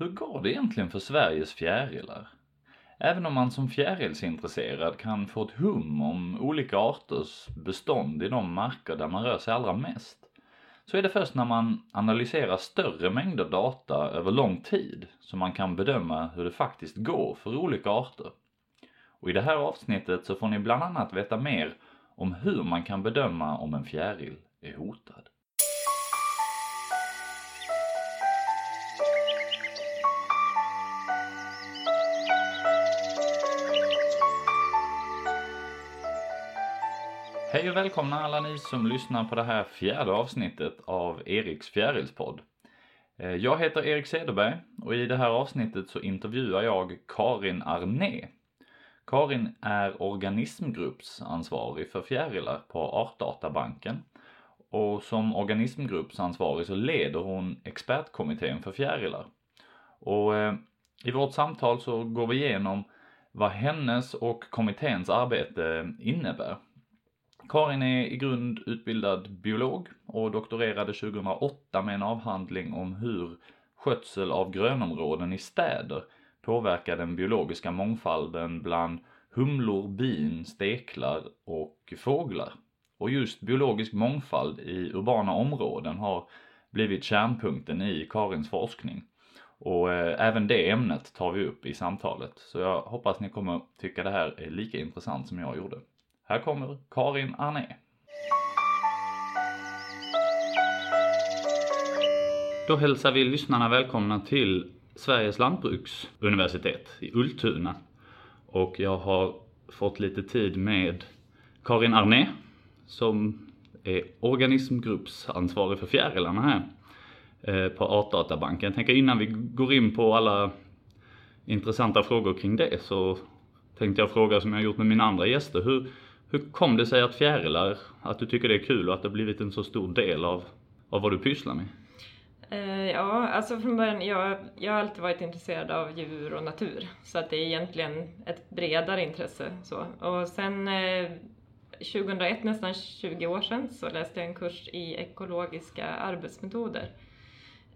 Hur går det egentligen för Sveriges fjärilar? Även om man som fjärilsintresserad kan få ett hum om olika arters bestånd i de marker där man rör sig allra mest, så är det först när man analyserar större mängder data över lång tid som man kan bedöma hur det faktiskt går för olika arter. Och i det här avsnittet så får ni bland annat veta mer om hur man kan bedöma om en fjäril är hotad. Hej och välkomna alla ni som lyssnar på det här fjärde avsnittet av Eriks fjärilspodd. Eh, jag heter Erik Cederberg och i det här avsnittet så intervjuar jag Karin Arné. Karin är organismgruppsansvarig för fjärilar på Artdatabanken och som organismgruppsansvarig så leder hon expertkommittén för fjärilar. Och eh, i vårt samtal så går vi igenom vad hennes och kommitténs arbete innebär Karin är i grund utbildad biolog och doktorerade 2008 med en avhandling om hur skötsel av grönområden i städer påverkar den biologiska mångfalden bland humlor, bin, steklar och fåglar. Och just biologisk mångfald i urbana områden har blivit kärnpunkten i Karins forskning. Och eh, även det ämnet tar vi upp i samtalet. Så jag hoppas ni kommer tycka det här är lika intressant som jag gjorde. Här kommer Karin Arné. Då hälsar vi lyssnarna välkomna till Sveriges lantbruksuniversitet i Ultuna. Och jag har fått lite tid med Karin Arné som är organismgruppsansvarig för fjärilarna här eh, på Artdatabanken. Jag tänker innan vi går in på alla intressanta frågor kring det så tänkte jag fråga som jag gjort med mina andra gäster. Hur, hur kom det sig att fjärilar, att du tycker det är kul och att det blivit en så stor del av, av vad du pysslar med? Uh, ja, alltså från början, jag, jag har alltid varit intresserad av djur och natur. Så att det är egentligen ett bredare intresse. Så. Och sen uh, 2001, nästan 20 år sedan, så läste jag en kurs i ekologiska arbetsmetoder.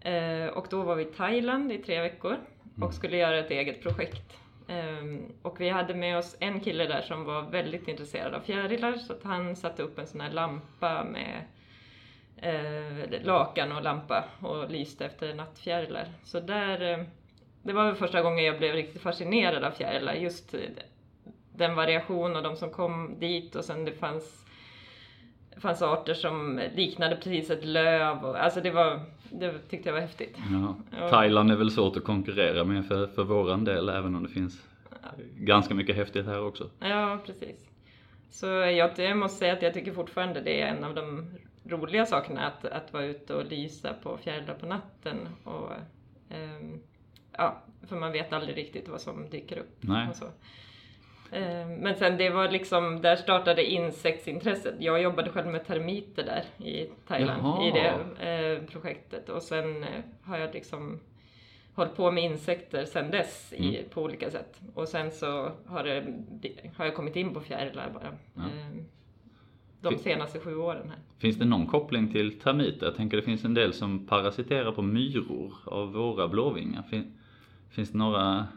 Uh, och då var vi i Thailand i tre veckor och mm. skulle göra ett eget projekt. Um, och vi hade med oss en kille där som var väldigt intresserad av fjärilar så att han satte upp en sån här lampa med uh, lakan och lampa och lyste efter nattfjärilar. Så där, uh, det var väl första gången jag blev riktigt fascinerad av fjärilar, just eh, den variation och de som kom dit och sen det fanns det fanns arter som liknade precis ett löv. Och, alltså det, var, det tyckte jag var häftigt. Ja. Thailand är väl svårt att konkurrera med för, för våran del även om det finns ja. ganska mycket häftigt här också. Ja, precis. Så jag, jag måste säga att jag tycker fortfarande det är en av de roliga sakerna att, att vara ute och lysa på fjärilar på natten. Och, um, ja, för man vet aldrig riktigt vad som dyker upp. Nej. Och så. Eh, men sen det var liksom, där startade insektsintresset. Jag jobbade själv med termiter där i Thailand Jaha. i det eh, projektet och sen eh, har jag liksom hållit på med insekter sen dess i, mm. på olika sätt. Och sen så har, det, har jag kommit in på fjärilar bara. Ja. De senaste sju åren här. Finns det någon koppling till termiter? Jag tänker det finns en del som parasiterar på myror av våra blåvingar. Finns det några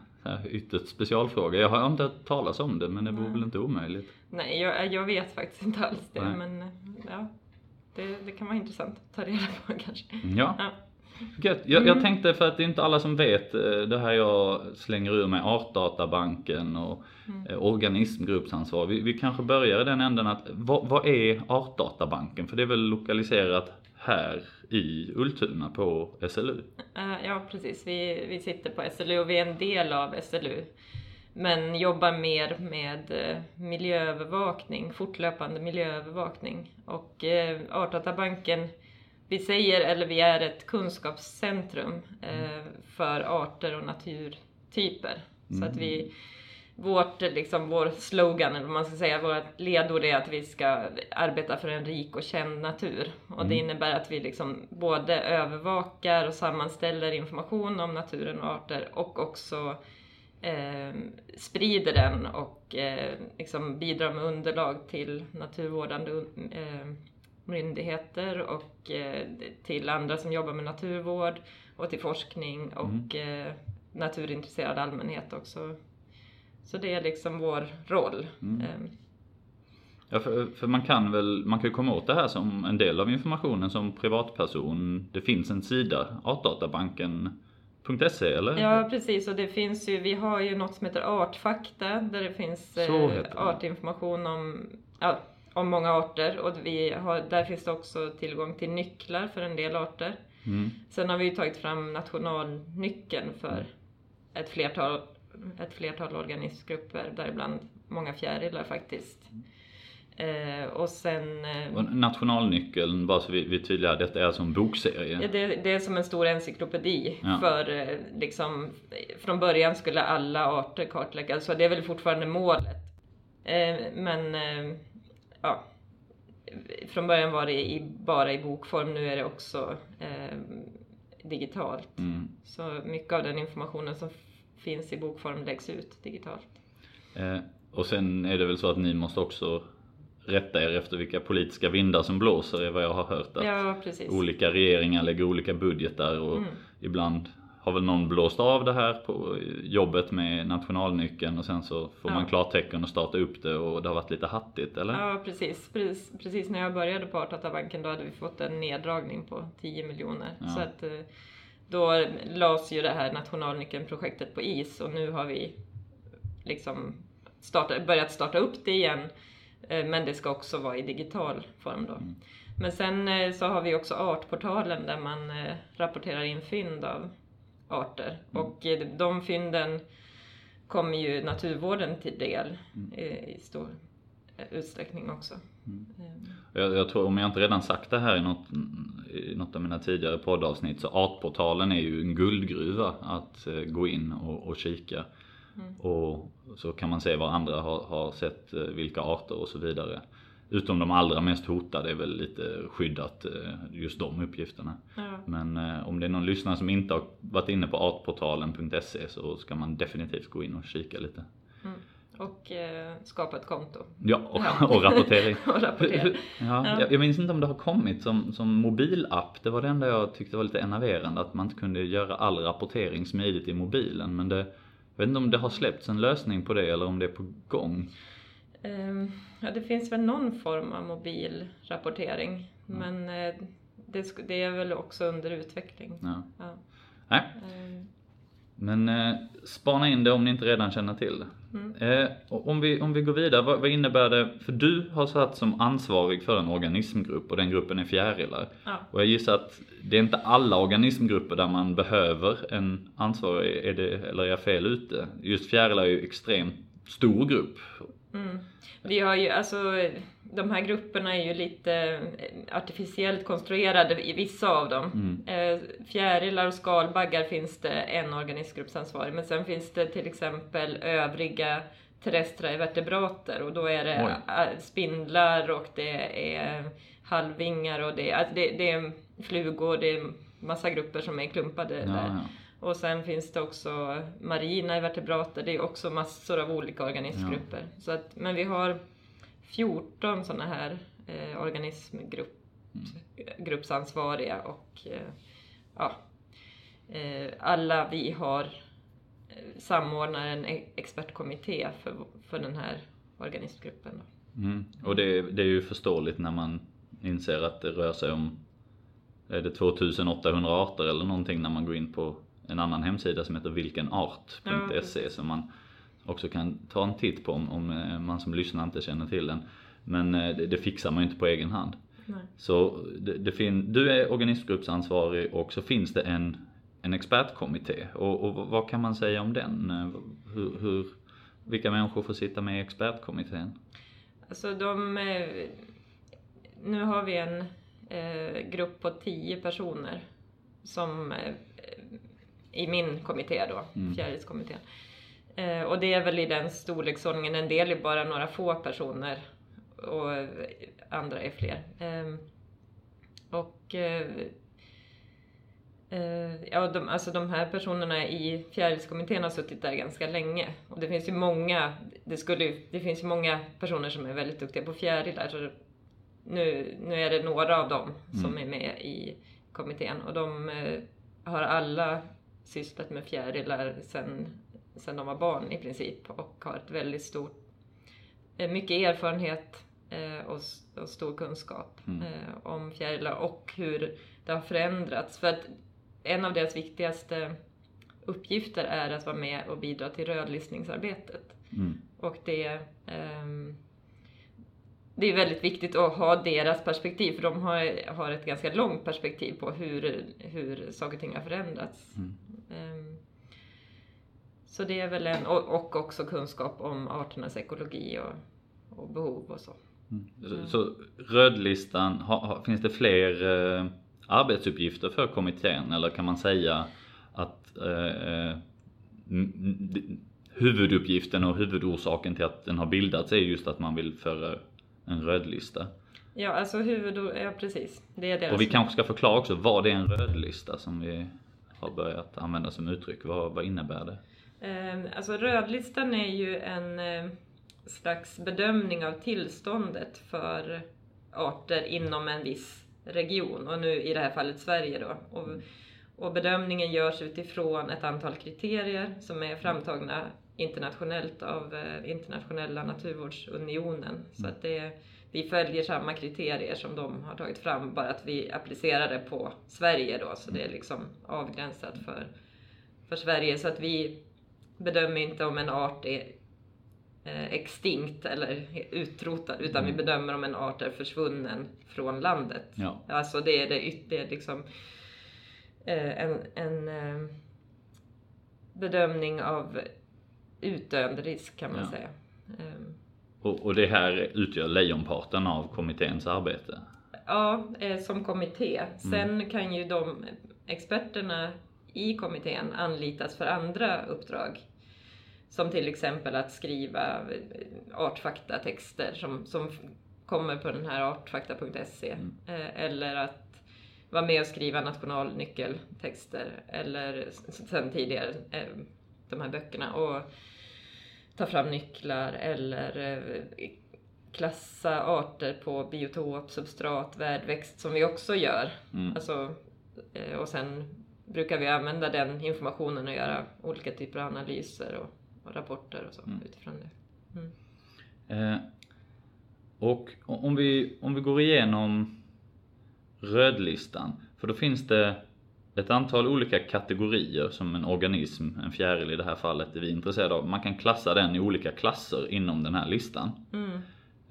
ytterst specialfråga. Jag har inte hört talas om det men det vore väl inte omöjligt? Nej, jag, jag vet faktiskt inte alls det Nej. men ja, det, det, kan vara intressant att ta reda på kanske. Ja. ja. Gött. Jag, mm. jag, tänkte för att det är inte alla som vet eh, det här jag slänger ur mig, Artdatabanken och mm. Eh, organismgruppsansvar. Vi, vi kanske börjar i den änden att vad, vad är Artdatabanken? För det är väl lokaliserat här i Ultuna på SLU? Ja, precis. Vi, vi sitter på SLU och vi är en del av SLU. Men jobbar mer med eh, miljöövervakning, fortlöpande miljöövervakning. Och eh, Artdatabanken, vi säger, eller vi är ett kunskapscentrum eh, för arter och naturtyper. Mm. Så att vi mm vårt, liksom, vår slogan, eller vad man ska säga, vårt ledord är att vi ska arbeta för en rik och känd natur. Och det mm. innebär att vi liksom både övervakar och sammanställer information om naturen och arter och också eh, sprider den och eh, liksom bidrar med underlag till naturvårdande eh, myndigheter och eh, till andra som jobbar med naturvård och till forskning och eh, naturintresserad allmänhet också. Så det är liksom vår roll. Eh, Ja, för, för man kan väl, man kan komma åt det här som en del av informationen som privatperson. Det finns en sida, artdatabanken.se eller? Ja precis och det finns ju, vi har ju något som heter Artfakta där det finns eh, artinformation om, ja, om många arter och vi har, där finns det också tillgång till nycklar för en del arter. Mm. Sen har vi ju tagit fram nationalnyckeln för ett flertal, ett flertal organismgrupper, däribland många fjärilar faktiskt. Eh, och sen eh, Och nationalnyckeln, bara så vi, vi är tydliga, detta är alltså en bokserie. Ja, det, det är som en stor encyklopedi. Ja. För eh, liksom, från början skulle alla arter kartläggas, så det är väl fortfarande målet. Eh, men eh, ja, från början var det i, bara i bokform, nu är det också eh, digitalt. Mm. Så mycket av den informationen som finns i bokform läggs ut digitalt. Eh, och sen är det väl så att ni måste också rätta er efter vilka politiska vindar som blåser, är vad jag har hört. Att Ja, olika regeringar lägger olika budgetar och Mm. ibland har väl någon blåst av det här på jobbet med nationalnyckeln och sen så får man Ja. klartecken och starta upp det och det har varit lite hattigt eller? Ja, precis. precis. Precis när jag började på Artdatabanken då hade vi fått en neddragning på 10 miljoner. Ja. Så att eh, då lades ju det här nationalnyckeln-projektet på is och nu har vi liksom starta, börjat starta upp det igen. Eh, Men det ska också vara i digital form då. Men sen eh, så har vi också Artportalen där man eh, rapporterar in fynd av arter. Och eh, de fynden kommer ju naturvården till del eh, i stor utsträckning också. Eh, Jag, jag tror, om jag inte redan sagt det här i något, i något av mina tidigare poddavsnitt, så Artportalen är ju en guldgruva att eh, gå in och, och kika. Och så kan man se vad andra har, har sett, eh, vilka arter och så vidare. Utom de allra mest hotade är väl lite skyddat, eh, just de uppgifterna. Ja. Men om det är någon lyssnare som inte har varit inne på artportalen.se så ska man definitivt gå in och kika lite. Och eh, skapa ett konto. Ja, och, Ja. och rapportera in. Och rapportera. Hur- Ja, Ja. Jag, jag minns inte om det har kommit som, som mobilapp. Det var det enda jag tyckte var lite enerverande, att man inte kunde göra all rapportering smidigt i mobilen. Men det, jag vet inte om det har släppts en lösning på det eller om det är på gång. Ehm, ja, det finns väl någon form av mobilrapportering. Men eh, det, det är väl också under utveckling. Ja. Ja. Nej, Ehm, men eh, spana in det om ni inte redan känner till det. Eh, och om, vi, om vi går vidare, vad, vad innebär det? För du har satt som ansvarig för en organismgrupp och den gruppen är fjärilar. ja. Och jag gissar att det är inte alla organismgrupper där man behöver en ansvarig, är det, eller är jag fel ute? Just fjärilar är ju extremt stor grupp. Mm. Vi har ju, alltså, de här grupperna är ju lite eh, artificiellt konstruerade i vissa av dem. Eh, fjärilar och skalbaggar finns det en organismgruppsansvarig, men sen finns det till exempel övriga terrestra vertebrater och då är det Oj. spindlar och det är halvvingar och det, alltså det, det är flugor, det är massa grupper som är klumpade Ja, där. ja. Och sen finns det också marina vertebrater, det är också massor av olika organismgrupper. Så att, men vi har 14 sådana här eh, organismgruppsansvariga och eh, ja, eh, alla vi har eh, samordnar en e- expertkommitté för, för den här organismgruppen. Mm. Och det, det är ju förståeligt när man inser att det rör sig om är det 2800 arter eller någonting när man går in på en annan hemsida som heter vilkenart.se precis. som man också kan ta en titt på om, om eh, man som lyssnar inte känner till den. Men eh, det, det fixar man ju inte på egen hand. Nej. Så det, det fin- du är organismgruppsansvarig och så finns det en, en expertkommitté. Och, och vad kan man säga om den? Eh, Hur, hur, vilka människor får sitta med i expertkommittén? Alltså de, nu har vi en eh, grupp på 10 personer som i min kommitté då, fjärilskommittén. Eh, och det är väl i den storleksordningen, en del är bara några få personer och andra är fler. Eh, och eh, ja, de, alltså de här personerna i fjärilskommittén har suttit där ganska länge. Och det finns ju många, det, skulle, det finns ju många personer som är väldigt duktiga på fjärilar. Så nu, nu är det några av dem som är med i kommittén och de eh, har alla sysslat med fjärilar sen, sen de var barn i princip och har ett väldigt stort, eh, mycket erfarenhet eh, och, och stor kunskap Mm. eh, om fjärilar och hur det har förändrats. För att en av deras viktigaste uppgifter är att vara med och bidra till rödlistningsarbetet. Mm. Och det, ehm, det är väldigt viktigt att ha deras perspektiv för de har, har ett ganska långt perspektiv på hur, hur saker och ting har förändrats. Mm. Ehm, så det är väl en, och, också kunskap om arternas ekologi och, och behov och så. Så, så rödlistan, finns det fler eh, arbetsuppgifter för kommittén eller kan man säga att eh, d- huvuduppgiften och huvudorsaken till att den har bildats är just att man vill föra en rödlista? Ja, alltså huvud... Ja, precis. Det är deras... Och vi kanske ska förklara också vad det är en rödlista som vi har börjat använda som uttryck. Vad, vad innebär det? Eh, Alltså rödlistan är ju en eh, slags bedömning av tillståndet för arter inom en viss region och nu i det här fallet Sverige då. Och, och bedömningen görs utifrån ett antal kriterier som är framtagna internationellt av eh, Internationella naturvårdsunionen. Så att det, vi följer samma kriterier som de har tagit fram, bara att vi applicerar det på Sverige då, så det är liksom avgränsat för, för Sverige. Så att vi bedömer inte om en art är eh, extinkt eller utrotad, utan vi bedömer om en art är försvunnen från landet. Ja. Alltså det är det, yt- det är liksom eh, en, en eh, bedömning av utdöende risk kan man Ja. säga. Och, och det här utgör lejonparten av kommitténs arbete? Ja, eh, som kommitté. Sen kan ju de experterna i kommittén anlitas för andra uppdrag. Som till exempel att skriva eh, artfaktatexter som, som kommer på den här artfakta.se. Eh, Eller att vara med och skriva nationalnyckeltexter. Eller sen tidigare eh, de här böckerna. Och ta fram nycklar eller eh, klassa arter på biotop, substrat, värdväxt som vi också gör. Mm. Alltså, eh, och sen brukar vi använda den informationen och göra olika typer av analyser och, och rapporter och så utifrån det. Eh, och om vi, om vi går igenom rödlistan, för då finns det ett antal olika kategorier som en organism, en fjäril i det här fallet, är vi intresserade av. Man kan klassa den i olika klasser inom den här listan. Mm.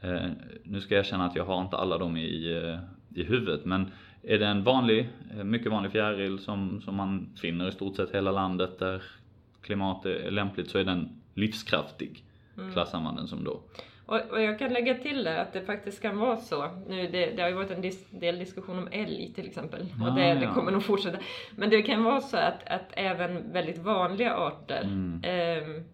Eh, nu ska jag erkänna att jag har inte alla dem i, i huvudet, men är det en vanlig, eh, mycket vanlig fjäril som, som man finner i stort sett hela landet där klimat är lämpligt så är den livskraftig. Klassar man den som då. Och, och jag kan lägga till där att det faktiskt kan vara så. Nu, det, det har ju varit en dis, del diskussion om älg till exempel. Ah, och det, det ja. kommer nog fortsätta. Men det kan vara så att, att även väldigt vanliga arter Mm. ehm,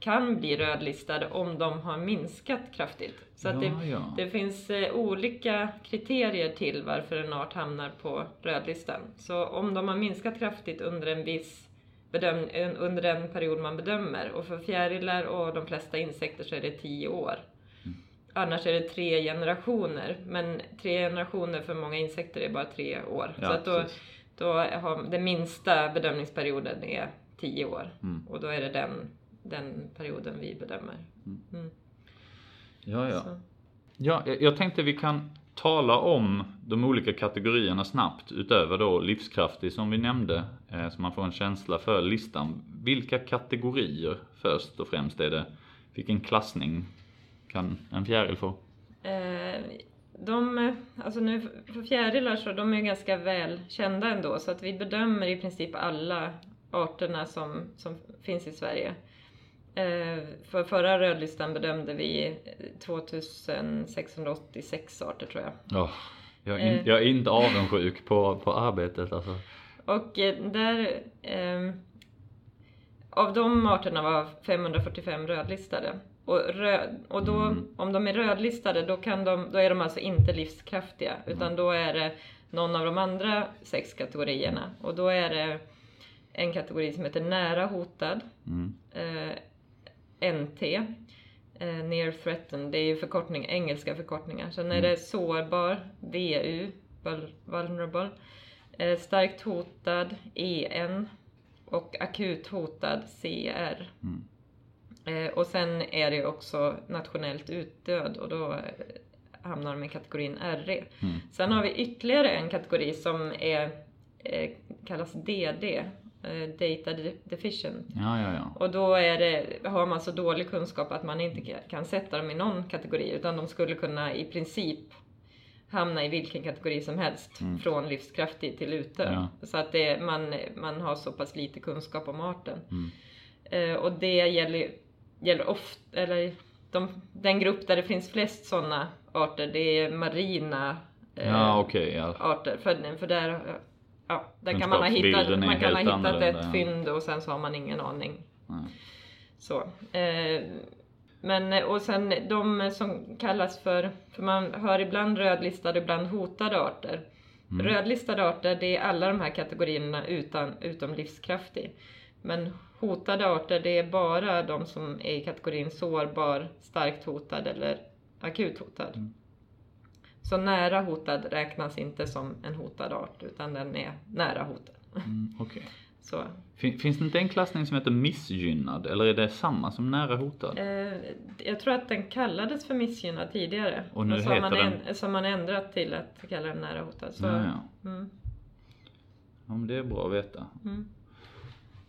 kan bli rödlistade om de har minskat kraftigt. Så att det, Ja, ja. det finns eh, olika kriterier till varför en art hamnar på rödlistan. Så om de har minskat kraftigt under en viss bedöm, en- under den period man bedömer och för fjärilar och de flesta insekter så är det 10 år. Mm. Annars är det tre generationer, men tre generationer för många insekter är bara tre år. Ja, så att då, precis. då har den minsta bedömningsperioden är 10 år Mm. och då är det den, den perioden vi bedömer. Mm. Ja, ja. Så. ja jag, jag tänkte vi kan tala om de olika kategorierna snabbt utöver då livskraftig som vi nämnde eh, så man får en känsla för listan. Vilka kategorier först och främst är det? Vilken klassning kan en fjäril få? Eh, de, alltså nu för fjärilar så de är ganska väl kända ändå så att vi bedömer i princip alla arterna som, som finns i Sverige. Eh, för förra rödlistan bedömde vi 2686 arter tror jag. Ja, jag, är in, Eh. jag är inte avundsjuk på, på arbetet alltså. Och eh, där... ehm, av de arterna var 545 rödlistade. Och, röd, och då, Mm. om de är rödlistade då, kan de, då är de alltså inte livskraftiga. Utan då är det någon av de andra sex kategorierna. Och då är det en kategori som heter nära hotad. Mm. eh, NT. Eh, near threatened, det är ju förkortning, engelska förkortningar. Sen är det sårbar, VU, vul- vulnerable. Eh, starkt hotad EN och akut hotad CR. Mm. Eh, och sen är det också nationellt utdöd och då eh, hamnar de i kategorin RE. Mm. Sen har vi ytterligare en kategori som är, eh, kallas DD, Data De- Deficient. Ja, ja, ja. Och då är det, har man så dålig kunskap att man inte ka- kan sätta dem i någon kategori utan de skulle kunna i princip hamna i vilken kategori som helst Mm. från livskraftig till utdöd. Ja. Så att det, man, man har så pass lite kunskap om arten. Mm. Eh, och det gäller, gäller ofta, eller de, den grupp där det finns flest sådana arter det är marina eh, Ja, okej. ja. arter. För, för där, ja, där kan man ha hittat, man kan ha hittat ett fynd och sen så har man ingen aning Nej. så. Eh, men och sen de som kallas för, för man hör ibland rödlistade ibland hotade arter. Mm. Rödlistade arter det är alla de här kategorierna utan, utom livskraftig. Men hotade arter det är bara de som är i kategorin sårbar, starkt hotad eller akut hotad. Mm. Så nära hotad räknas inte som en hotad art utan den är nära hotad. Mm, okej. Så Fin- Finns det inte en klassning som heter missgynnad? Eller är det samma som nära hotad? Eh, jag tror att den kallades för missgynnad tidigare. Och nu så heter man den- har man ändrat till att kalla den nära hotad. Så, ja. Mm, ja, men det är bra att veta. mm.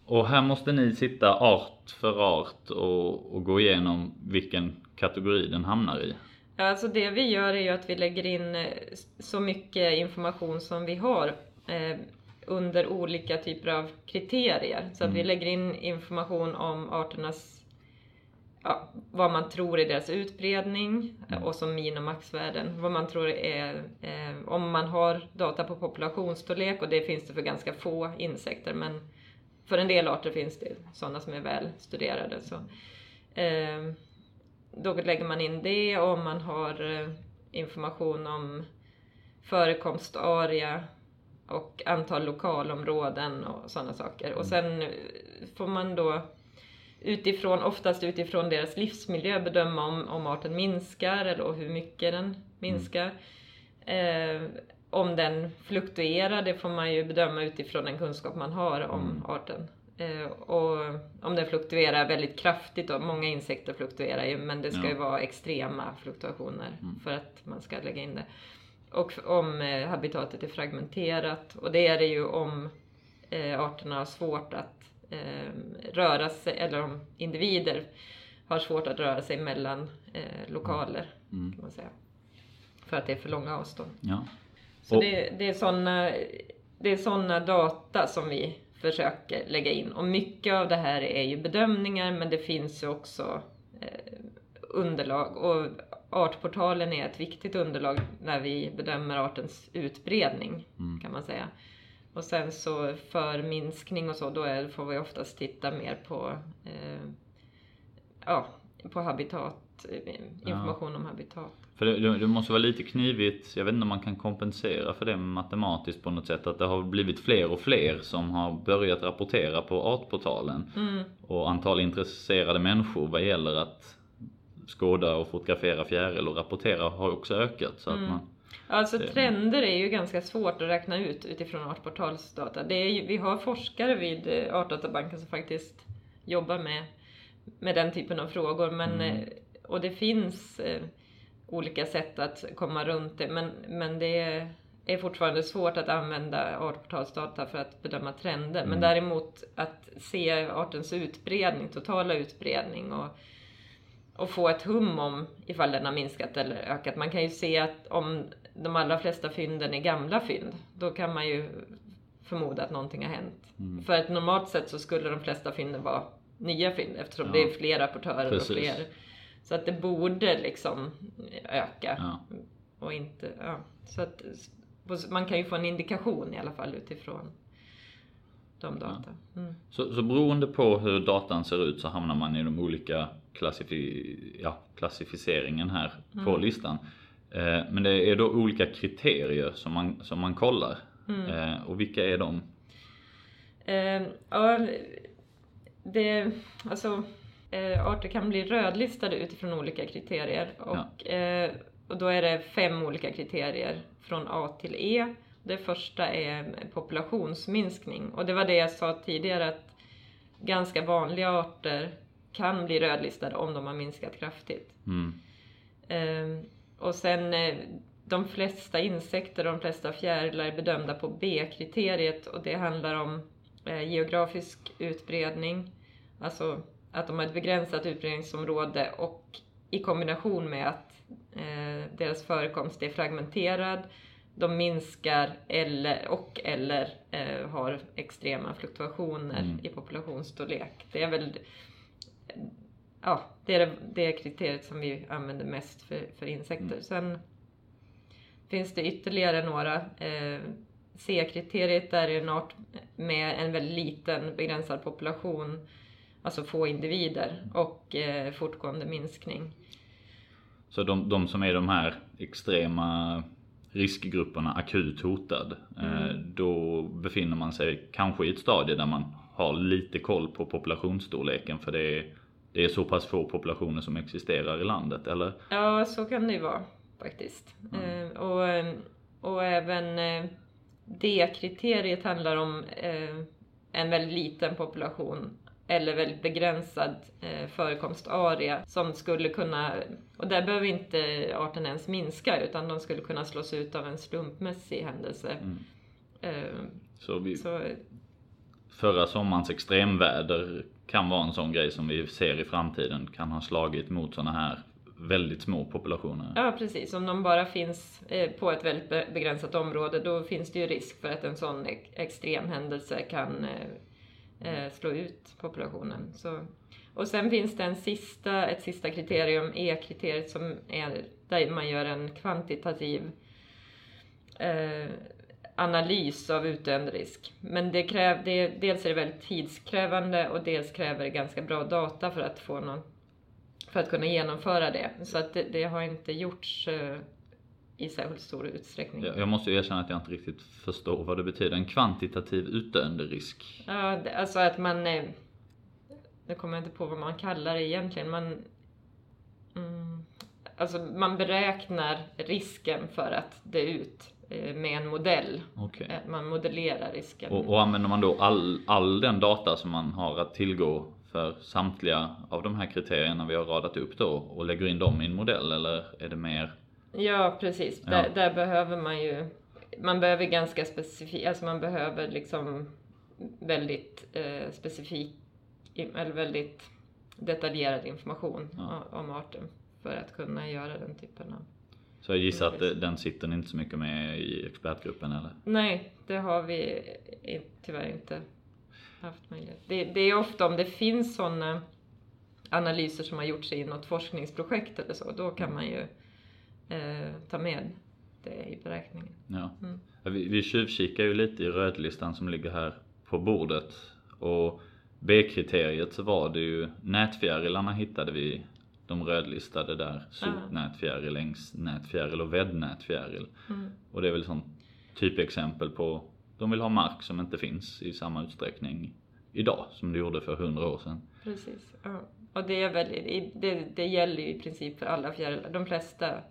Och här måste ni sitta art för art och, och gå igenom vilken kategori den hamnar i. Alltså det vi gör är ju att vi lägger in eh, så mycket information som vi har eh, under olika typer av kriterier. Så att vi lägger in information om arternas, ja, vad man tror är deras utbredning eh, och som min och maxvärden. Vad man tror är, eh, om man har data på populationsstorlek och det finns det för ganska få insekter men för en del arter finns det sådana som är väl studerade. Så, eh, då lägger man in det och om man har eh, information om förekomstarea och antal lokalområden och sådana saker. Och sen eh, får man då utifrån, oftast utifrån deras livsmiljö bedöma om, om arten minskar eller och hur mycket den minskar. Eh, om den fluktuerar, det får man ju bedöma utifrån den kunskap man har om arten. Eh, och om den fluktuerar väldigt kraftigt, och många insekter fluktuerar ju, men det ska ju Ja. vara extrema fluktuationer för att man ska lägga in det. Och om eh, habitatet är fragmenterat, och det är det ju om eh, arterna har svårt att eh, röra sig, eller om individer har svårt att röra sig mellan lokaler, Mm. kan man säga. För att det är för långa avstånd. Ja. Så det, det är sådana det är såna data som vi försöker lägga in. Och mycket av det här är ju bedömningar men det finns ju också eh, underlag. Och Artportalen är ett viktigt underlag när vi bedömer artens utbredning Mm. kan man säga. Och sen så för minskning och så, då är, får vi oftast titta mer på, eh, ja, på habitat, eh, information om habitat. För det, det måste vara lite knivigt, jag vet inte om man kan kompensera för det matematiskt på något sätt. Att det har blivit fler och fler som har börjat rapportera på Artportalen. Mm. Och antal intresserade människor vad gäller att skåda och fotografera fjäril och rapportera har också ökat. Så att Mm. man, Alltså Det- trender är ju ganska svårt att räkna ut utifrån Artportalsdata. Det är ju, vi har forskare vid eh, Artdatabanken som faktiskt jobbar med, med den typen av frågor. Men, Mm. Och det finns eh, olika sätt att komma runt det. Men, men det är, är fortfarande svårt att använda Artportalsdata för att bedöma trender. Men Mm. däremot att se artens utbredning, totala utbredning och och få ett hum om ifall den har minskat eller ökat. Man kan ju se att om de allra flesta fynden är gamla fynd, då kan man ju förmoda att någonting har hänt. Mm. För att normalt sett så skulle de flesta fynden vara nya fynd eftersom Ja. det är fler rapportörer Precis. och fler. Så att det borde liksom öka. ja. Och inte, ja. Så att man kan ju få en indikation i alla fall utifrån de data. Mm. Så, så beroende på hur datan ser ut så hamnar man i de olika klassifi ja, klassificeringen här på Mm. listan. Eh, men det är då olika kriterier som man, som man kollar. Mm. Eh, och vilka är de? Eh, ja, det, alltså, eh, arter kan bli rödlistade utifrån olika kriterier. Och, eh, och då är det fem olika kriterier från A till E. Det första är populationsminskning och det var det jag sa tidigare att ganska vanliga arter kan bli rödlistade om de har minskat kraftigt. Mm. Ehm, och sen eh, de flesta insekter och de flesta fjärilar är bedömda på B-kriteriet och det handlar om eh, geografisk utbredning, alltså att de har ett begränsat utbredningsområde och i kombination med att eh, deras förekomst är fragmenterad, de minskar eller, och eller eh, har extrema fluktuationer Mm. i populationsstorlek. Det är väl ja, det är det, kriteriet som vi använder mest för, för insekter. Mm. Sen finns det ytterligare några. Eh, C-kriteriet där är en art med en väldigt liten begränsad population, alltså få individer och eh, fortgående minskning. Så de, de som är de här extrema riskgrupperna akut hotad, eh, då befinner man sig kanske i ett stadie där man har lite koll på populationsstorleken för det är, det är så pass få populationer som existerar i landet, eller? Ja, så kan det ju vara faktiskt. Mm. Eh, och, eh, och även eh, D-kriteriet handlar om en väldigt liten population eller väldigt begränsad eh, förekomstarea som skulle kunna, och där behöver inte arten ens minska utan de skulle kunna slås ut av en slumpmässig händelse. Mm. Eh, Så vi, så förra sommarens extremväder kan vara en sån grej som vi ser i framtiden kan ha slagit mot såna här väldigt små populationer. Ja precis, om de bara finns eh, på ett väldigt be- begränsat område då finns det ju risk för att en sån ex- extrem händelse kan eh, eh, slå ut populationen. Så, och sen finns det en sista, ett sista kriterium, E-kriteriet, som är där man gör en kvantitativ eh, analys av utdöende risk. Men det kräv, det, dels är det väldigt tidskrävande och dels kräver det ganska bra data för att få någon för att kunna genomföra det. Så att det, det har inte gjorts eh, i särskilt stor utsträckning. Jag måste ju erkänna att jag inte riktigt förstår vad det betyder. En kvantitativ utdöende risk. Ja, alltså att man... eh, Nu kommer jag inte på vad man kallar det egentligen. Man, mm, alltså man beräknar risken för att dö ut eh, med en modell. Okej. Eh, Man modellerar risken. Och, och använder man då all, all den data som man har att tillgå för samtliga av de här kriterierna vi har radat upp då och lägger in dem i en modell eller är det mer? Ja, precis. Ja. Där, där behöver man ju... Man behöver ganska specifikt, alltså man behöver liksom väldigt eh, specifik, eller väldigt detaljerad information Ja. om arten för att kunna göra den typen av... Så jag gissar att den sitter ni inte så mycket med i expertgruppen eller? Nej, det har vi tyvärr inte haft möjlighet. Det, det är ofta om det finns sådana analyser som har gjorts i något forskningsprojekt eller så, då kan man ju eh, ta med det i beräkningen. Ja. Mm. Vi, vi tjuvkikar ju lite i rödlistan som ligger här på bordet och B-kriteriet så var det ju nätfjärilarna hittade vi de rödlistade där. Sotnätfjäril, ängsnätfjäril och väddnätfjäril. Mm. Och det är väl sånt typexempel på de vill ha mark som inte finns i samma utsträckning idag som det gjorde för hundra år sedan. Precis. Ja. Och det, är väl, det, det gäller ju i princip för alla fjärilar. De flesta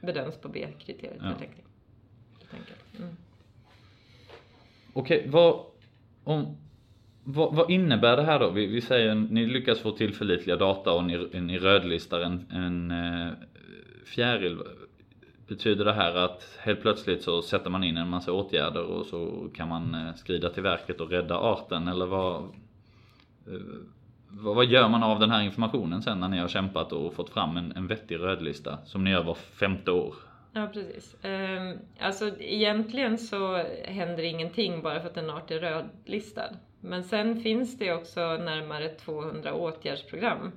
bedöms på B-kriteriet Ja. enkelt. Mm. Okej, vad, om, vad, vad innebär det här då? Vi, vi säger ni lyckas få tillförlitliga data och ni, ni rödlistar en, en eh, fjäril. Betyder det här att helt plötsligt så sätter man in en massa åtgärder och så kan man eh, skrida till verket och rädda arten eller vad, eh, vad, gör man av den här informationen sen när ni har kämpat och fått fram en, en vettig rödlista som ni gör var femte år? Ja, precis. Ehm, alltså egentligen så händer ingenting bara för att en art är rödlistad. Men sen finns det också närmare 200 åtgärdsprogram.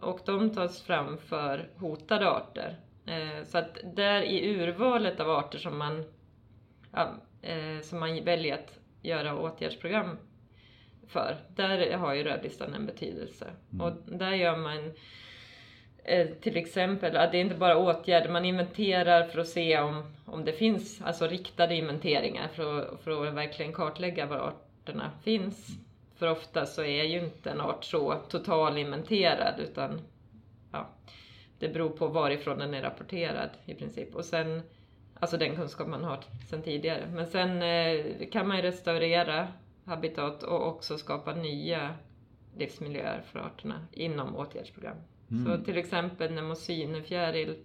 Och de tas fram för hotade arter. Eh, så att där i urvalet av arter som man, ja, eh, som man väljer att göra åtgärdsprogram för, där har ju rödlistan en betydelse. Och där gör man eh, till exempel, att det är inte bara åtgärder, man inventerar för att se om, om det finns, alltså riktade inventeringar för att, för att verkligen kartlägga var arterna finns. För ofta så är ju inte en art så totalinventerad utan ja, det beror på varifrån den är rapporterad i princip. Och sen Alltså den kunskap man har sedan tidigare. Men sen eh, kan man ju restaurera habitat och också skapa nya livsmiljöer för arterna inom åtgärdsprogram. Mm. Så till exempel nemosynefjäril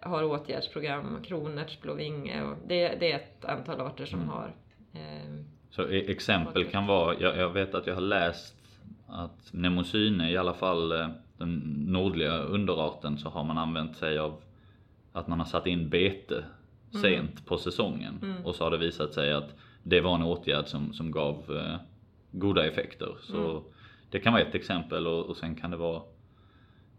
har åtgärdsprogram, kronärtsblåvinge och det, det är ett antal arter som Mm. har eh, Så e- exempel kan vara, jag, jag vet att jag har läst att Mnemosyne, i alla fall eh, den nordliga underarten, så har man använt sig av att man har satt in bete sent på säsongen. Mm. Och så har det visat sig att det var en åtgärd som, som gav eh, goda effekter. Så Mm. det kan vara ett exempel och, och sen kan det vara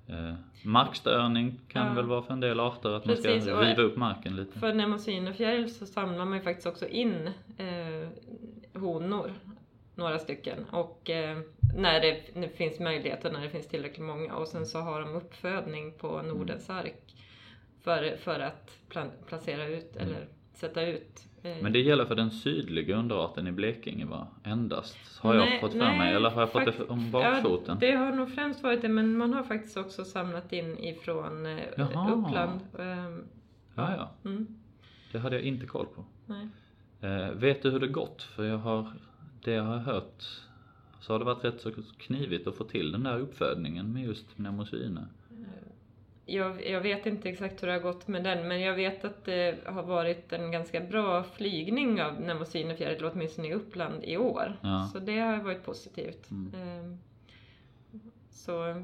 eh, markstörning kan Ja. väl vara för en del arter, att man Precis, ska och- riva upp marken lite. För nemosynefjäril så samlar man ju faktiskt också in eh, honor, några stycken. Och eh, när det, när det finns möjligheter, när det finns tillräckligt många. Och sen så har de uppfödning på Nordens ark. För, för att plan, placera ut eller sätta ut. Eh, Men det gäller för den sydliga underarten i Blekinge va? Endast har jag Nej, fått för nej, mig eller har jag fått det om bakfoten? Ja, det har nog främst varit det, men man har faktiskt också samlat in ifrån eh, Jaha. Uppland. ehm, Ja, ja. Mm, Det hade jag inte koll på. Eh, vet du hur det gått? För jag har, det jag har hört så har det varit rätt så knivigt att få till den där uppfödningen med just mnemosyne. Jag, jag vet inte exakt hur det har gått med den, men jag vet att det har varit en ganska bra flygning av nemosynefjäril, åtminstone i Uppland i år. Ja. Så det har varit positivt. Mm. Ehm, Så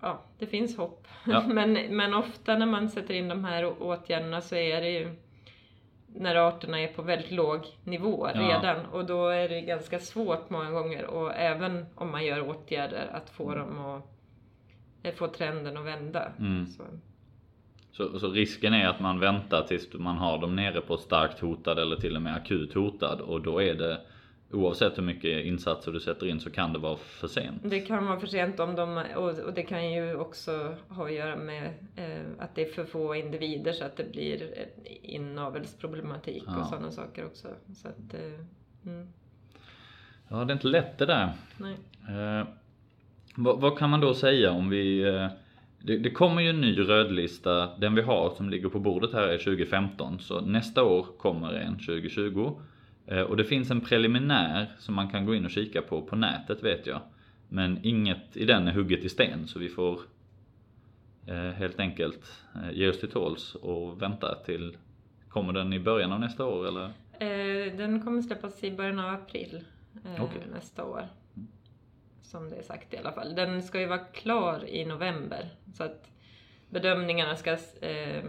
ja, det finns hopp. Ja. men, men ofta när man sätter in de här åtgärderna så är det ju när arterna är på väldigt låg nivå Ja. redan och då är det ganska svårt många gånger och även om man gör åtgärder att få dem att få trenden att vända. Mm. Så. Så, så risken är att man väntar tills man har dem nere på starkt hotad eller till och med akut hotad och då är det oavsett hur mycket insatser du sätter in så kan det vara för sent. Det kan vara för sent om de, och, och det kan ju också ha att göra med eh, att det är för få individer så att det blir en inavelsproblematik Ja. och sådana saker också. Så att, eh, mm, Ja, det är inte lätt det där. nej. Eh, vad, vad kan man då säga om vi... Eh, det, det kommer ju en ny rödlista, den vi har som ligger på bordet här är 2015. Så nästa år kommer en 2020. Eh, och det finns en preliminär som man kan gå in och kika på på nätet vet jag. Men inget i den är hugget i sten så vi får eh, helt enkelt ge oss till tåls och vänta till... Kommer den i början av nästa år eller? Den kommer släppas i början av april Okej. nästa år. Som det är sagt i alla fall. Den ska ju vara klar i november. Så att bedömningarna ska... Eh,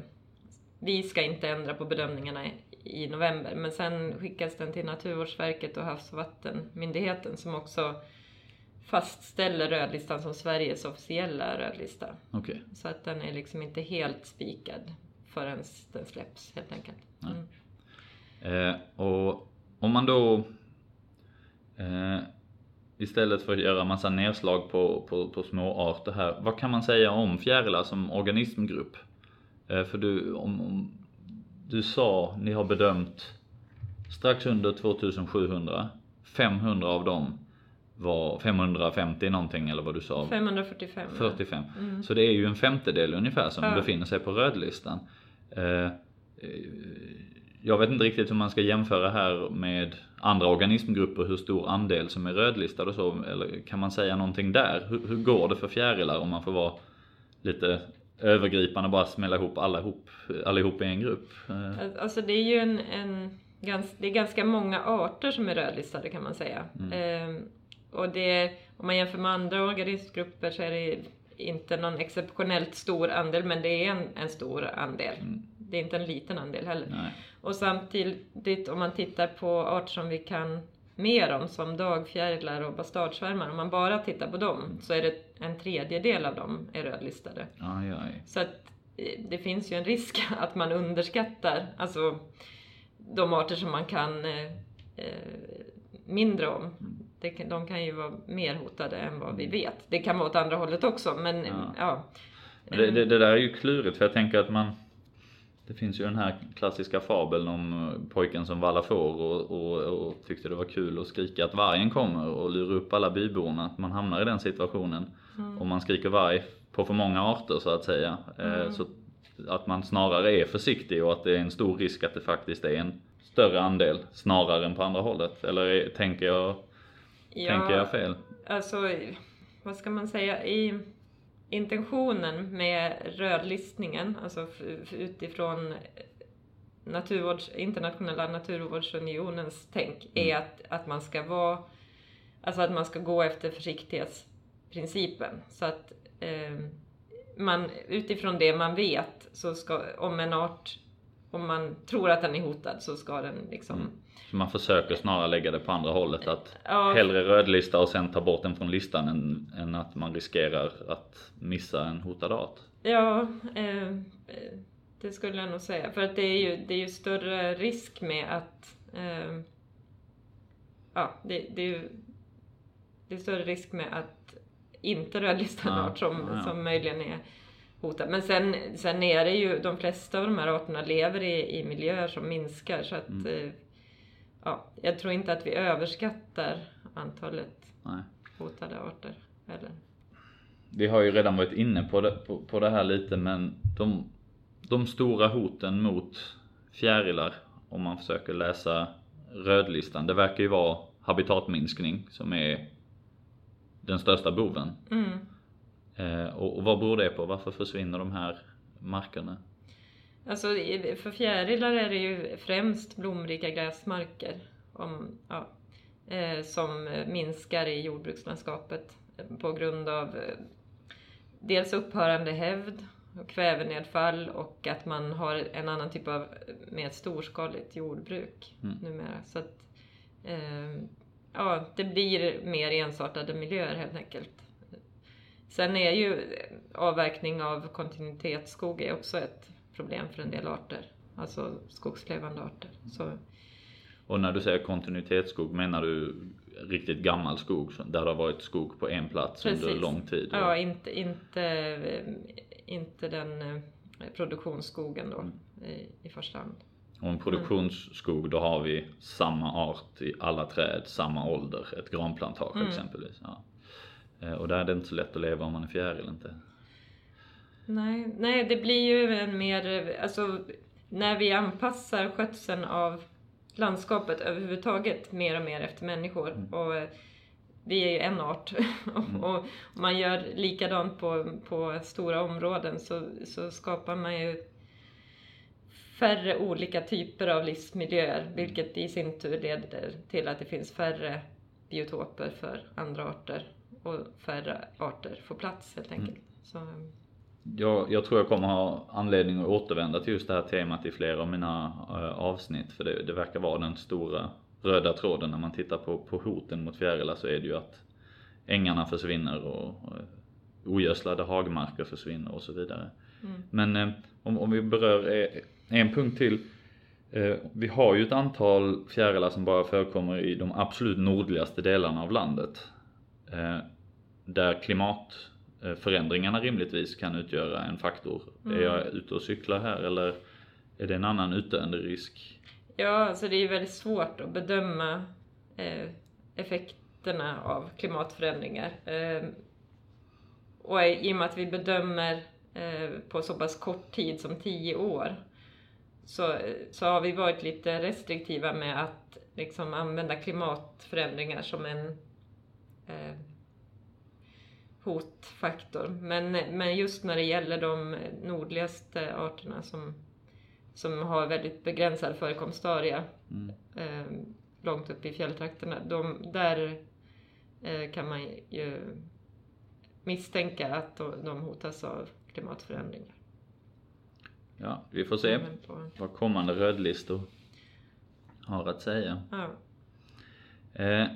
vi ska inte ändra på bedömningarna i- november. Men sen skickas den till Naturvårdsverket och Havs och vattenmyndigheten som också fastställer rödlistan som Sveriges officiella rödlista. Okej. Så att den är liksom inte helt spikad förrän den släpps helt enkelt. Mm. Eh, och om man då eh, istället för att göra massa nedslag på, på, på små arter här, vad kan man säga om fjärilar som organismgrupp? Eh, för du, om, om, du sa, ni har bedömt strax under 2700, 500 av dem var 550 någonting eller vad du sa? 545. 45. Mm. Så det är ju en femtedel ungefär som Ja. befinner sig på rödlistan. Eh, eh, jag vet inte riktigt hur man ska jämföra här med andra organismgrupper, hur stor andel som är rödlistad och så. Eller kan man säga någonting där? Hur, hur går det för fjärilar om man får vara lite övergripande och bara smälla ihop alla ihop, allihop i en grupp? Alltså det är ju en, en gans, det är ganska många arter som är rödlistade kan man säga. Mm. Ehm, och det, om man jämför med andra organismgrupper så är det inte någon exceptionellt stor andel men det är en, en stor andel. Mm. Det är inte en liten andel heller. nej. Och samtidigt om man tittar på arter som vi kan mer om som dagfjärilar och bastardsvärmar. Om man bara tittar på dem så är det en tredjedel av dem är rödlistade. Aj, aj. Så att eh, det finns ju en risk att man underskattar alltså, de arter som man kan eh, eh, mindre om. Det de kan ju vara mer hotade än vad vi vet. Det kan vara åt andra hållet också men Ja. ja. Det, det, det där är ju klurigt för jag tänker att man Det finns ju den här klassiska fabeln om eh, pojken som vallar får och, och, och tyckte det var kul att skrika att vargen kommer och lura upp alla byborna. Att man hamnar i den situationen. Mm. Om man skriker varg på för många arter så att säga. eh, Mm. Så att man snarare är försiktig och att det är en stor risk att det faktiskt är en större andel snarare än på andra hållet? Eller tänker, jag, Ja, tänker jag fel? Alltså, vad ska man säga? I intentionen med rödlistningen, alltså utifrån naturvårds, internationella naturvårdsunionens tänk, är att, att man ska vara, alltså att man ska gå efter försiktighetsprincipen. Så att eh, man utifrån det man vet, så ska, om en art, om man tror att den är hotad så ska den liksom Mm. Så man försöker snarare lägga det på andra hållet att Ja. hellre rödlista och sen ta bort den från listan än, än att man riskerar att missa en hotad art. Ja, eh, det skulle jag nog säga. För att det är ju, det är ju större risk med att... Eh, ja, det, det är ju det är större risk med att inte rödlista en Ja, art som, ja. som möjligen är hotad. Men sen, sen är det ju, de flesta av de här arterna lever i, i miljöer som minskar så att Mm. eh, ja, jag tror inte att vi överskattar antalet Nej. hotade arter. Eller? Vi har ju redan varit inne på det, på, på det här lite men de, de stora hoten mot fjärilar om man försöker läsa rödlistan det verkar ju vara habitatminskning som är den största boven. Mm. Eh, och, och vad beror det på? Varför försvinner de här markerna? Alltså för fjärilar är det ju främst blomrika gräsmarker om, ja, eh, som minskar i jordbrukslandskapet på grund av eh, dels upphörande hävd, och kvävenedfall och att man har en annan typ av mer storskaligt jordbruk Mm. numera. Så att, eh, ja, det blir mer ensartade miljöer helt enkelt. Sen är ju avverkning av kontinuitetsskog är också ett problem för en del arter. Alltså skogslevande arter. Så, Och när du säger kontinuitetsskog menar du riktigt gammal skog där det har varit skog på en plats under Precis. lång tid? ja, inte, inte, inte den eh, produktionsskogen då i, i första hand. Och en produktionsskog då har vi samma art i alla träd, samma ålder, ett granplantage Mm. exempelvis. Ja. Eh, Och där är det inte så lätt att leva om man är fjäril inte. Nej, nej, det blir ju en mer, alltså när vi anpassar skötseln av landskapet överhuvudtaget mer och mer efter människor. Och eh, vi är ju en art. och om man gör likadant på, på stora områden så, så skapar man ju färre olika typer av livsmiljöer, vilket i sin tur leder till att det finns färre biotoper för andra arter och färre arter får plats helt enkelt. Så, Jag, jag tror jag kommer ha anledning att återvända till just det här temat i flera av mina eh, avsnitt för det, det verkar vara den stora röda tråden när man tittar på, på hoten mot fjärilar så är det ju att ängarna försvinner och eh, ogödslade hagmarker försvinner och så vidare. Mm. Men eh, om, om vi berör en punkt till. Vi har ju ett antal fjärilar som bara förekommer i de absolut nordligaste delarna av landet. Eh, där klimatförändringarna rimligtvis kan utgöra en faktor. Mm. Är jag ute och cyklar här eller är det en annan utdöende risk? Ja, alltså det är ju väldigt svårt att bedöma eh, effekterna av klimatförändringar. Eh, och i och med att vi bedömer på så pass kort tid som tio år så, så har vi varit lite restriktiva med att liksom använda klimatförändringar som en eh, hotfaktor. Men, men just när det gäller de nordligaste arterna som som har väldigt begränsad förekomstarea Mm. eh, långt upp i fjälltrakterna. De, där eh, kan man ju misstänka att de, de hotas av klimatförändringar. Ja, vi får se vad kommande rödlistor har att säga. ja. Eh,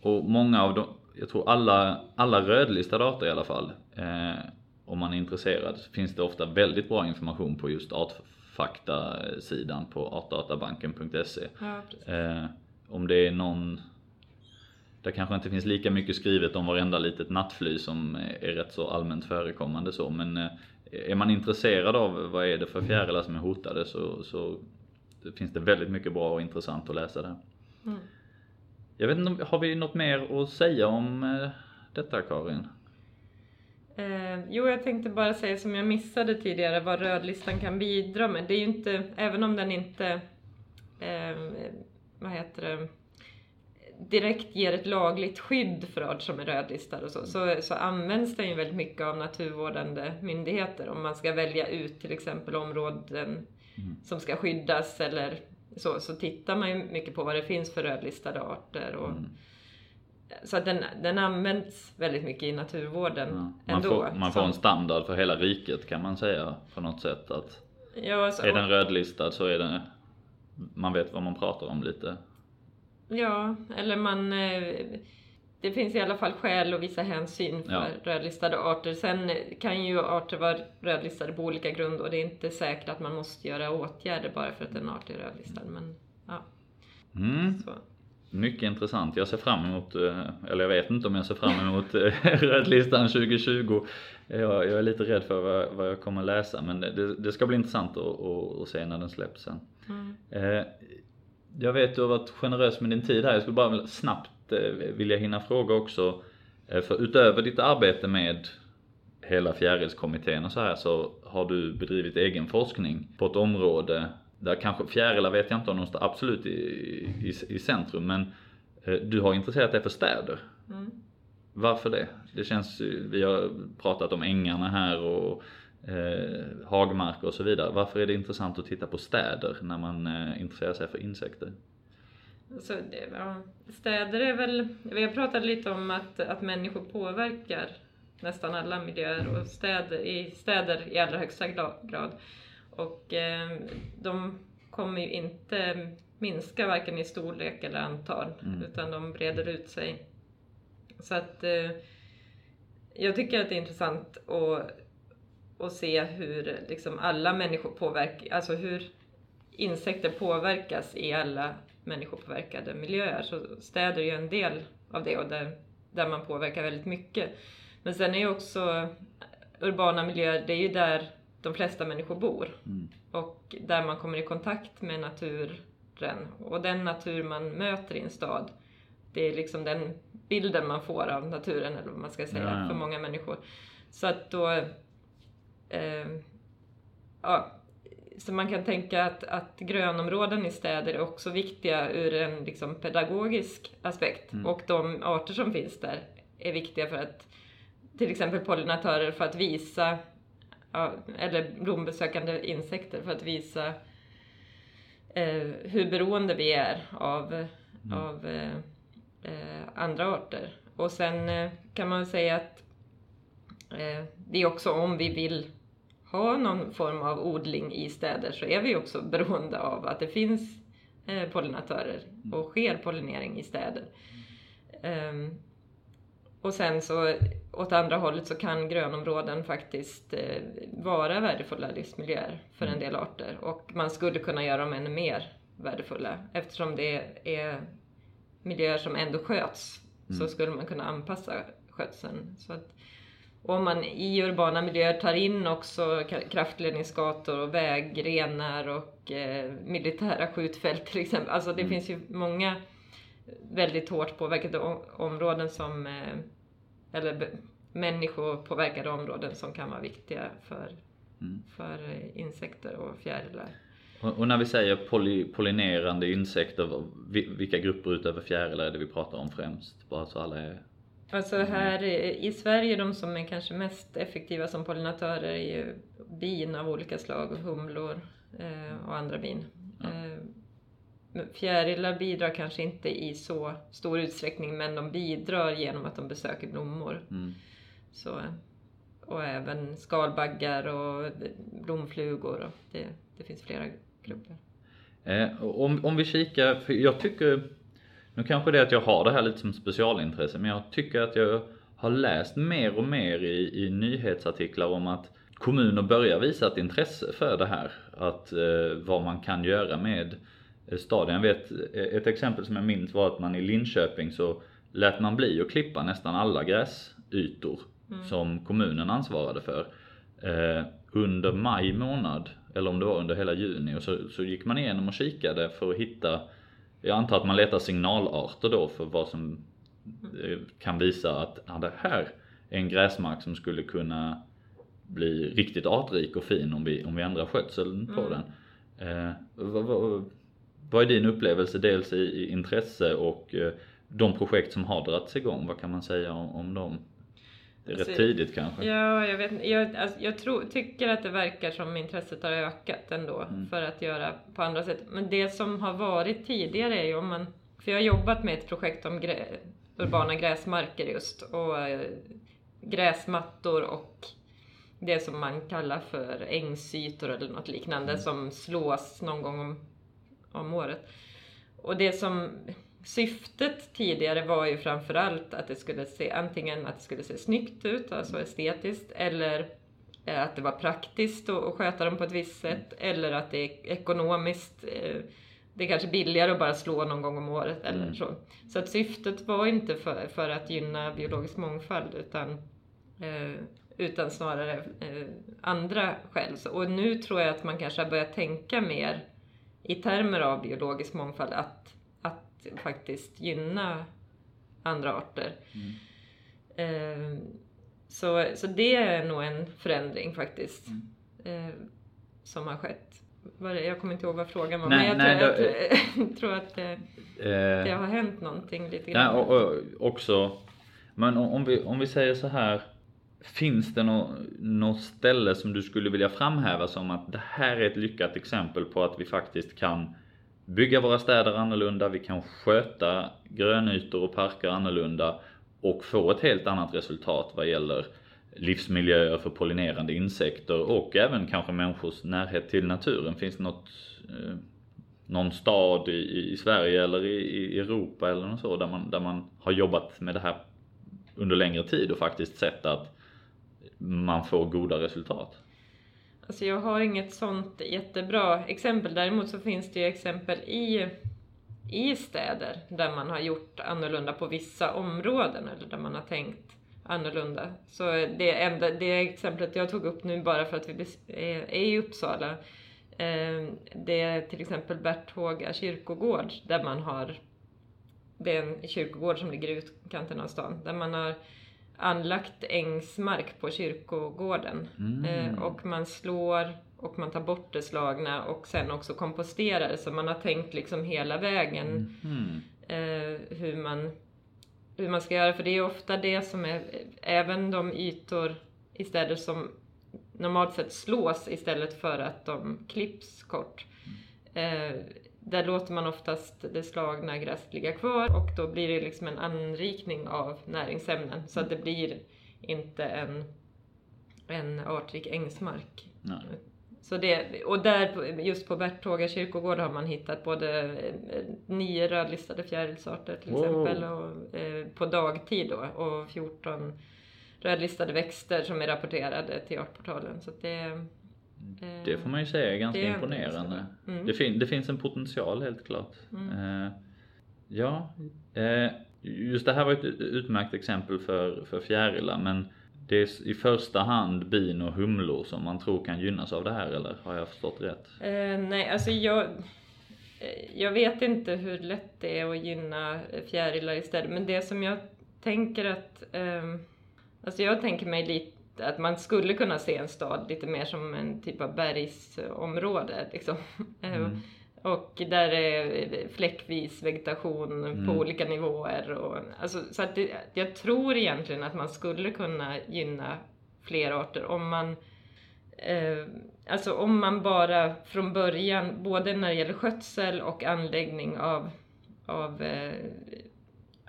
och många av dem, jag tror alla, alla rödlistade arter i alla fall, eh, om man är intresserad, finns det ofta väldigt bra information på just artfakta-sidan på artdatabanken.se. ja. Eh, om det är någon, där kanske inte finns lika mycket skrivet om varenda litet nattfly som är rätt så allmänt förekommande så, men eh, är man intresserad av vad är det för fjärilar som är hotade så, så finns det väldigt mycket bra och intressant att läsa där. Mm. Jag vet inte, har vi något mer att säga om eh, detta Karin? Eh, jo, jag tänkte bara säga som jag missade tidigare vad rödlistan kan bidra med. Det är ju inte, även om den inte, eh, vad heter det, direkt ger ett lagligt skydd för art som är rödlistad och så, så, så används den ju väldigt mycket av naturvårdande myndigheter om man ska välja ut till exempel områden mm. som ska skyddas eller så, så tittar man ju mycket på vad det finns för rödlistade arter. Och, mm. Så att den, den används väldigt mycket i naturvården ja. man ändå. Får, man får en standard för hela riket kan man säga på något sätt. att ja, alltså, Är den rödlistad så är den, man vet vad man pratar om lite. Ja, eller man eh, det finns i alla fall skäl att visa hänsyn för ja. rödlistade arter. Sen kan ju arter vara rödlistade på olika grund och det är inte säkert att man måste göra åtgärder bara för att en art är rödlistad. Men, ja. Mm. Mycket intressant. Jag ser fram emot, eh, eller jag vet inte om jag ser fram emot eh, rödlistan 2020. Jag, jag, är lite rädd för vad, vad jag kommer läsa men det, det ska bli intressant att, att, att, se när den släpps sen. Mm. Eh, jag vet du har varit generös med din tid här. Jag skulle bara snabbt vilja hinna fråga också. För utöver ditt arbete med hela fjärilskommittén och så här så har du bedrivit egen forskning på ett område där kanske fjärilar vet jag inte om de står absolut i, i, i centrum men eh, du har intresserat dig för städer. Mm. Varför det? Det känns, vi har pratat om ängarna här och eh, hagmarker och så vidare. Varför är det intressant att titta på städer när man eh, intresserar sig för insekter? Så det, ja, städer är väl, vi har pratat lite om att, att människor påverkar nästan alla miljöer och städer, i städer i allra högsta grad. Och eh, de kommer ju inte minska varken i storlek eller antal mm. utan de breder ut sig. Så att eh, jag tycker att det är intressant att, att se hur liksom alla människor påverkar, alltså hur insekter påverkas i alla människopåverkade miljöer. Så städer är ju en del av det och där, där man påverkar väldigt mycket. Men sen är ju också urbana miljöer, det är ju där de flesta människor bor. Mm. Och där man kommer i kontakt med naturen. Och den natur man möter i en stad, det är liksom den bilden man får av naturen, eller vad man ska säga, ja, ja. för många människor. Så att då... Eh, ja, så man kan tänka att, att grönområden i städer är också viktiga ur en liksom pedagogisk aspekt. Mm. Och de arter som finns där är viktiga för att till exempel pollinatörer för att visa eller blombesökande insekter för att visa eh, hur beroende vi är av, mm. av eh, eh andra arter. Och sen eh, kan man säga att eh, det är också om vi vill ha någon form av odling i städer så är vi också beroende av att det finns eh, pollinatörer och mm. sker pollinering i städer. Um, och sen så åt andra hållet så kan grönområden faktiskt eh, vara värdefulla livsmiljöer för en mm. del arter och man skulle kunna göra dem ännu mer värdefulla eftersom det är miljöer som ändå sköts mm. så skulle man kunna anpassa skötseln. Så att, om man i urbana miljöer tar in också kraftledningsgator och vägrenar och eh, militära skjutfält till exempel. Alltså det mm. finns ju många väldigt hårt påverkade områden som eh, eller människopåverkade områden som kan vara viktiga för, mm. för eh, insekter och fjärilar. Och, och när vi säger poly, pollinerande insekter, vilka grupper utöver fjärilar är det vi pratar om främst? Bara så alla är Alltså här i Sverige, de som är kanske mest effektiva som pollinatörer är ju bin av olika slag, humlor eh, och andra bin. Ja. Eh, Fjärilar bidrar kanske inte i så stor utsträckning men de bidrar genom att de besöker blommor. Mm. Så, och även skalbaggar och blomflugor. Och det, det finns flera grupper. Eh, om, om vi kikar, för jag tycker, nu kanske det är att jag har det här lite som specialintresse, men jag tycker att jag har läst mer och mer i, i nyhetsartiklar om att kommuner börjar visa ett intresse för det här. Att eh, vad man kan göra med Eh. Jag vet eh, ett exempel som jag minns var att man i Linköping så lät man bli att klippa nästan alla gräsytor mm. som kommunen ansvarade för. Eh, under maj månad, eller om det var under hela juni, och så, så gick man igenom och kikade för att hitta jag antar att man letar signalarter då för vad som mm. kan visa att ja, det här en gräsmark som skulle kunna bli riktigt artrik och fin om vi, om vi ändrar skötseln på Mm. den. Eh, vad, vad, vad är din upplevelse dels i, i intresse och eh, de projekt som har dragits igång? Vad kan man säga om, om dem? Det är rätt Alltså, tidigt kanske? Ja, jag, vet, jag, alltså, jag tror, tycker att det verkar som intresset har ökat ändå Mm. för att göra på andra sätt. Men det som har varit tidigare är ju om man... För jag har jobbat med ett projekt om grä, urbana gräsmarker just och eh, gräsmattor och det som man kallar för ängsytor eller något liknande Mm. som slås någon gång om, om året. Och det som syftet tidigare var ju framförallt att det skulle se antingen att det skulle se snyggt ut, alltså estetiskt, eller eh, att det var praktiskt att sköta dem på ett visst sätt, eller att det är ekonomiskt eh, det är kanske billigare att bara slå någon gång om året eller Mm. så. Så att syftet var inte för, för att gynna biologisk mångfald utan, eh, utan snarare eh, andra skäl. Så- Och nu tror jag att man kanske har börjat tänka mer i termer av biologisk mångfald att, att faktiskt gynna andra arter. Eh, så, så det är nog en förändring faktiskt eh, som har skett. Det- Jag kommer inte ihåg vad frågan var, Nej, men jag, nej, tror, då- jag, tror, jag tror att det, det Eh, har hänt någonting lite grann. och, och också, men om vi, om vi säger så här. Finns det nå- något ställe som du skulle vilja framhäva som att det här är ett lyckat exempel på att vi faktiskt kan bygga våra städer annorlunda, vi kan sköta grönytor och parker annorlunda och få ett helt annat resultat vad gäller livsmiljöer för pollinerande insekter och även kanske människors närhet till naturen. Finns det något, eh, någon stad i, i Sverige eller i, i Europa eller något så där man, där man har jobbat med det här under längre tid och faktiskt sett att man får goda resultat? Alltså jag har inget sånt jättebra exempel. Däremot så finns det ju exempel i, i städer där man har gjort annorlunda på vissa områden eller där man har tänkt annorlunda. Så det, enda, det exemplet jag tog upp nu bara för att vi eh, är, i Uppsala. Eh, det är till exempel Berthåga kyrkogård där man har det är en kyrkogård som ligger i utkanten av stan där man har anlagt ängsmark på kyrkogården. Mm. Eh, och man slår och man tar bort det slagna och sen också komposterar. Så man har tänkt liksom hela vägen Mm. eh, hur, man, hur man ska göra. För det är ofta det som är, även de ytor i städer som normalt sett slås istället för att de klipps kort. Eh, där låter man oftast det slagna gräset ligga kvar och då blir det liksom en anrikning av näringsämnen. Så att det blir inte en, en artrik ängsmark. Nej. Så det, och där, just på Berthåga kyrkogård har man hittat både eh, nio rödlistade fjärilsarter till Wow. exempel och, eh, på dagtid då och 14 rödlistade växter som är rapporterade till Artportalen. Så det, Det får man ju säga är ganska Det är imponerande. Mm. Det, fin- det finns en potential helt klart. Eh, ja, eh, just det här var ett utmärkt exempel för, för fjärilar men det är i första hand bin och humlor som man tror kan gynnas av det här eller har jag förstått rätt? Eh, nej, alltså jag, eh, jag vet inte hur lätt det är att gynna fjärilar istället. Men det som jag tänker att... ehm, alltså jag tänker mig lite att man skulle kunna se en stad lite mer som en typ av bergsområde. Liksom. Eh, Och där är fläckvis vegetation Mm. på olika nivåer. Och, alltså, så att det, jag tror egentligen att man skulle kunna gynna fler arter om man Eh, alltså om man bara från början, både när det gäller skötsel och anläggning av, av eh,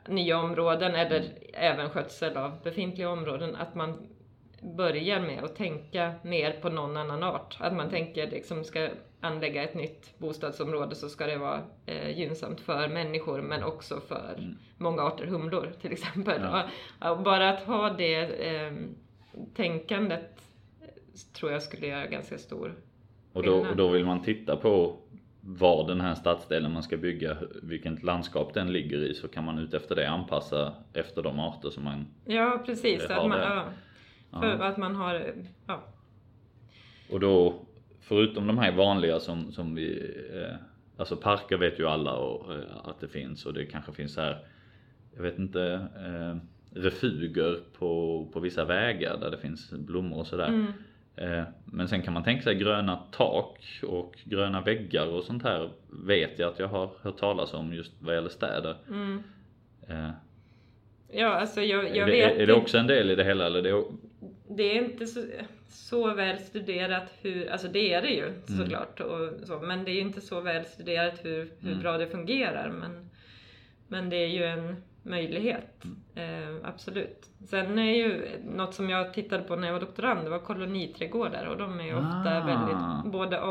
nya områden eller även skötsel av befintliga områden, att man börjar med att tänka mer på någon annan art. Att man tänker liksom ska anlägga ett nytt bostadsområde så ska det vara eh, gynnsamt för människor men också för många arter humlor till exempel. Ja. Och, och bara att ha det eh, tänkandet tror jag skulle göra ganska stor Och då, och då vill man titta på var den här stadsdelen man ska bygga, vilket landskap den ligger i så kan man utefter det anpassa efter de arter som man Ja, precis. Att man, ja, för Ja. att man har, ja, Och då, förutom de här vanliga som, som vi, eh, alltså parker vet ju alla och, eh, att det finns och det kanske finns här, jag vet inte, eh, refuger på, på vissa vägar där det finns blommor och sådär. Mm. Eh, Men sen kan man tänka sig gröna tak och gröna väggar och sånt här vet jag att jag har hört talas om just vad gäller städer. Mm. Eh, Ja, alltså jag, jag är, det, vet är det också en del i det hela eller? Det är, det är inte så, så väl studerat hur, alltså det är det ju Mm. såklart, och så, men det är inte så väl studerat hur, hur Mm. bra det fungerar. Men, men det är ju en möjlighet, Mm. eh, absolut. Sen är ju något som jag tittade på när jag var doktorand, det var koloniträdgårdar och de är ju ofta Ah. väldigt, både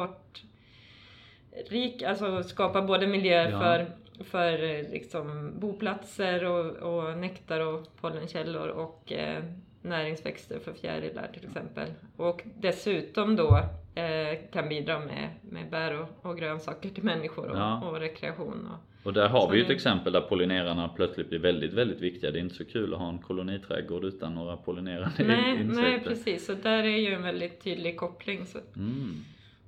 artrik, alltså skapar både miljöer Ja. för för eh, liksom boplatser och, och nektar och pollenkällor och eh, näringsväxter för fjärilar till exempel. Och dessutom då eh, kan bidra med, med bär och, och grönsaker till människor och, Ja. och rekreation. Och, och där har vi ju ett det- exempel där pollinerarna plötsligt blir väldigt, väldigt viktiga. Det är inte så kul att ha en koloniträdgård utan några pollinerande nej, insekter. nej, precis. Så där är ju en väldigt tydlig koppling. Så, Mm.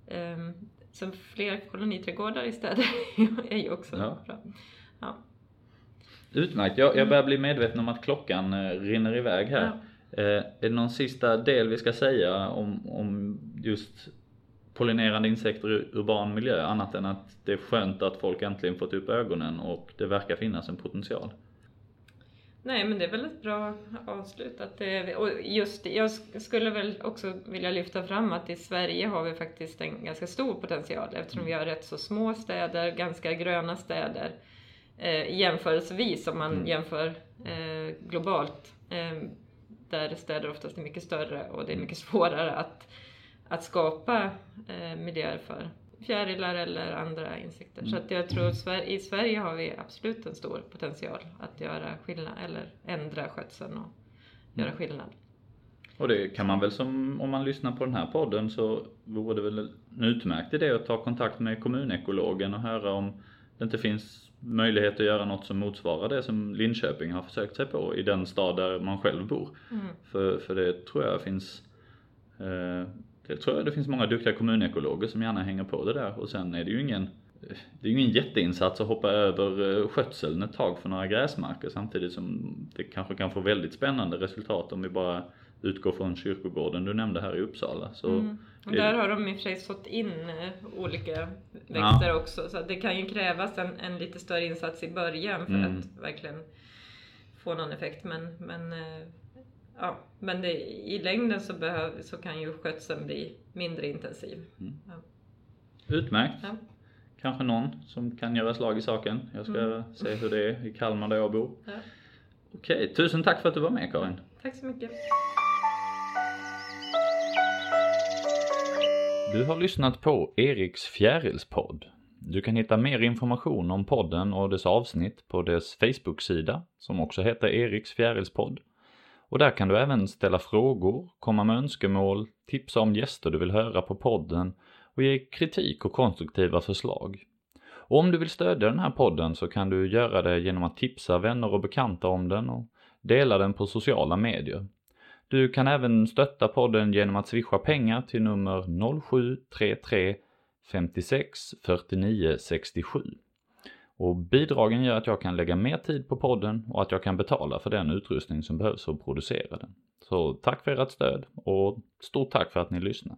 ehm, så fler koloniträdgårdar i städer är ju också Ja. bra. Ja. Utmärkt, jag, jag börjar bli medveten om att klockan eh, rinner iväg här. Eh, är det någon sista del vi ska säga om, om just pollinerande insekter i urban miljö annat än att det är skönt att folk äntligen fått upp ögonen och det verkar finnas en potential? Nej men det är väl ett bra avslut. Att det, och just jag sk- skulle väl också vilja lyfta fram att i Sverige har vi faktiskt en ganska stor potential eftersom vi har rätt så små städer, ganska gröna städer eh, jämförelsevis om man Mm. jämför eh, globalt. Eh, där städer oftast är mycket större och det är mycket svårare att, att skapa eh, miljöer för fjärilar eller andra insekter. Så att jag tror Sver- i Sverige har vi absolut en stor potential att göra skillnad eller ändra skötseln och göra skillnad. Och det kan man väl som, om man lyssnar på den här podden så vore det väl en utmärkt idé att ta kontakt med kommunekologen och höra om det inte finns möjlighet att göra något som motsvarar det som Linköping har försökt sig på i den stad där man själv bor. Mm. För, för det tror jag finns eh, det tror jag det finns många duktiga kommunekologer som gärna hänger på det där och sen är det ju ingen det är ju ingen jätteinsats att hoppa över eh, skötseln ett tag för några gräsmarker samtidigt som det kanske kan få väldigt spännande resultat om vi bara utgår från kyrkogården du nämnde här i Uppsala. Så Mm. Och där har de i och för sig sått in eh, olika växter också så det kan ju krävas en, en lite större insats i början för Mm. att verkligen få någon effekt. Men, men, eh, ja, men det, i längden så, behöv, så kan ju skötseln bli mindre intensiv. utmärkt. Ja. Kanske någon som kan göra slag i saken. Jag ska Mm. se hur det är i Kalmar där jag bor. Ja. Okej, tusen tack för att du var med Karin. Tack så mycket. Du har lyssnat på Eriks fjärilspodd. Du kan hitta mer information om podden och dess avsnitt på dess Facebook-sida som också heter Eriks fjärilspodd. Och där kan du även ställa frågor, komma med önskemål, tipsa om gäster du vill höra på podden och ge kritik och konstruktiva förslag. Och om du vill stödja den här podden så kan du göra det genom att tipsa vänner och bekanta om den och dela den på sociala medier. Du kan även stötta podden genom att swisha pengar till nummer 0733 56 49 67. Och bidragen gör att jag kan lägga mer tid på podden och att jag kan betala för den utrustning som behövs för att producera den. Så tack för ert stöd och stort tack för att ni lyssnat.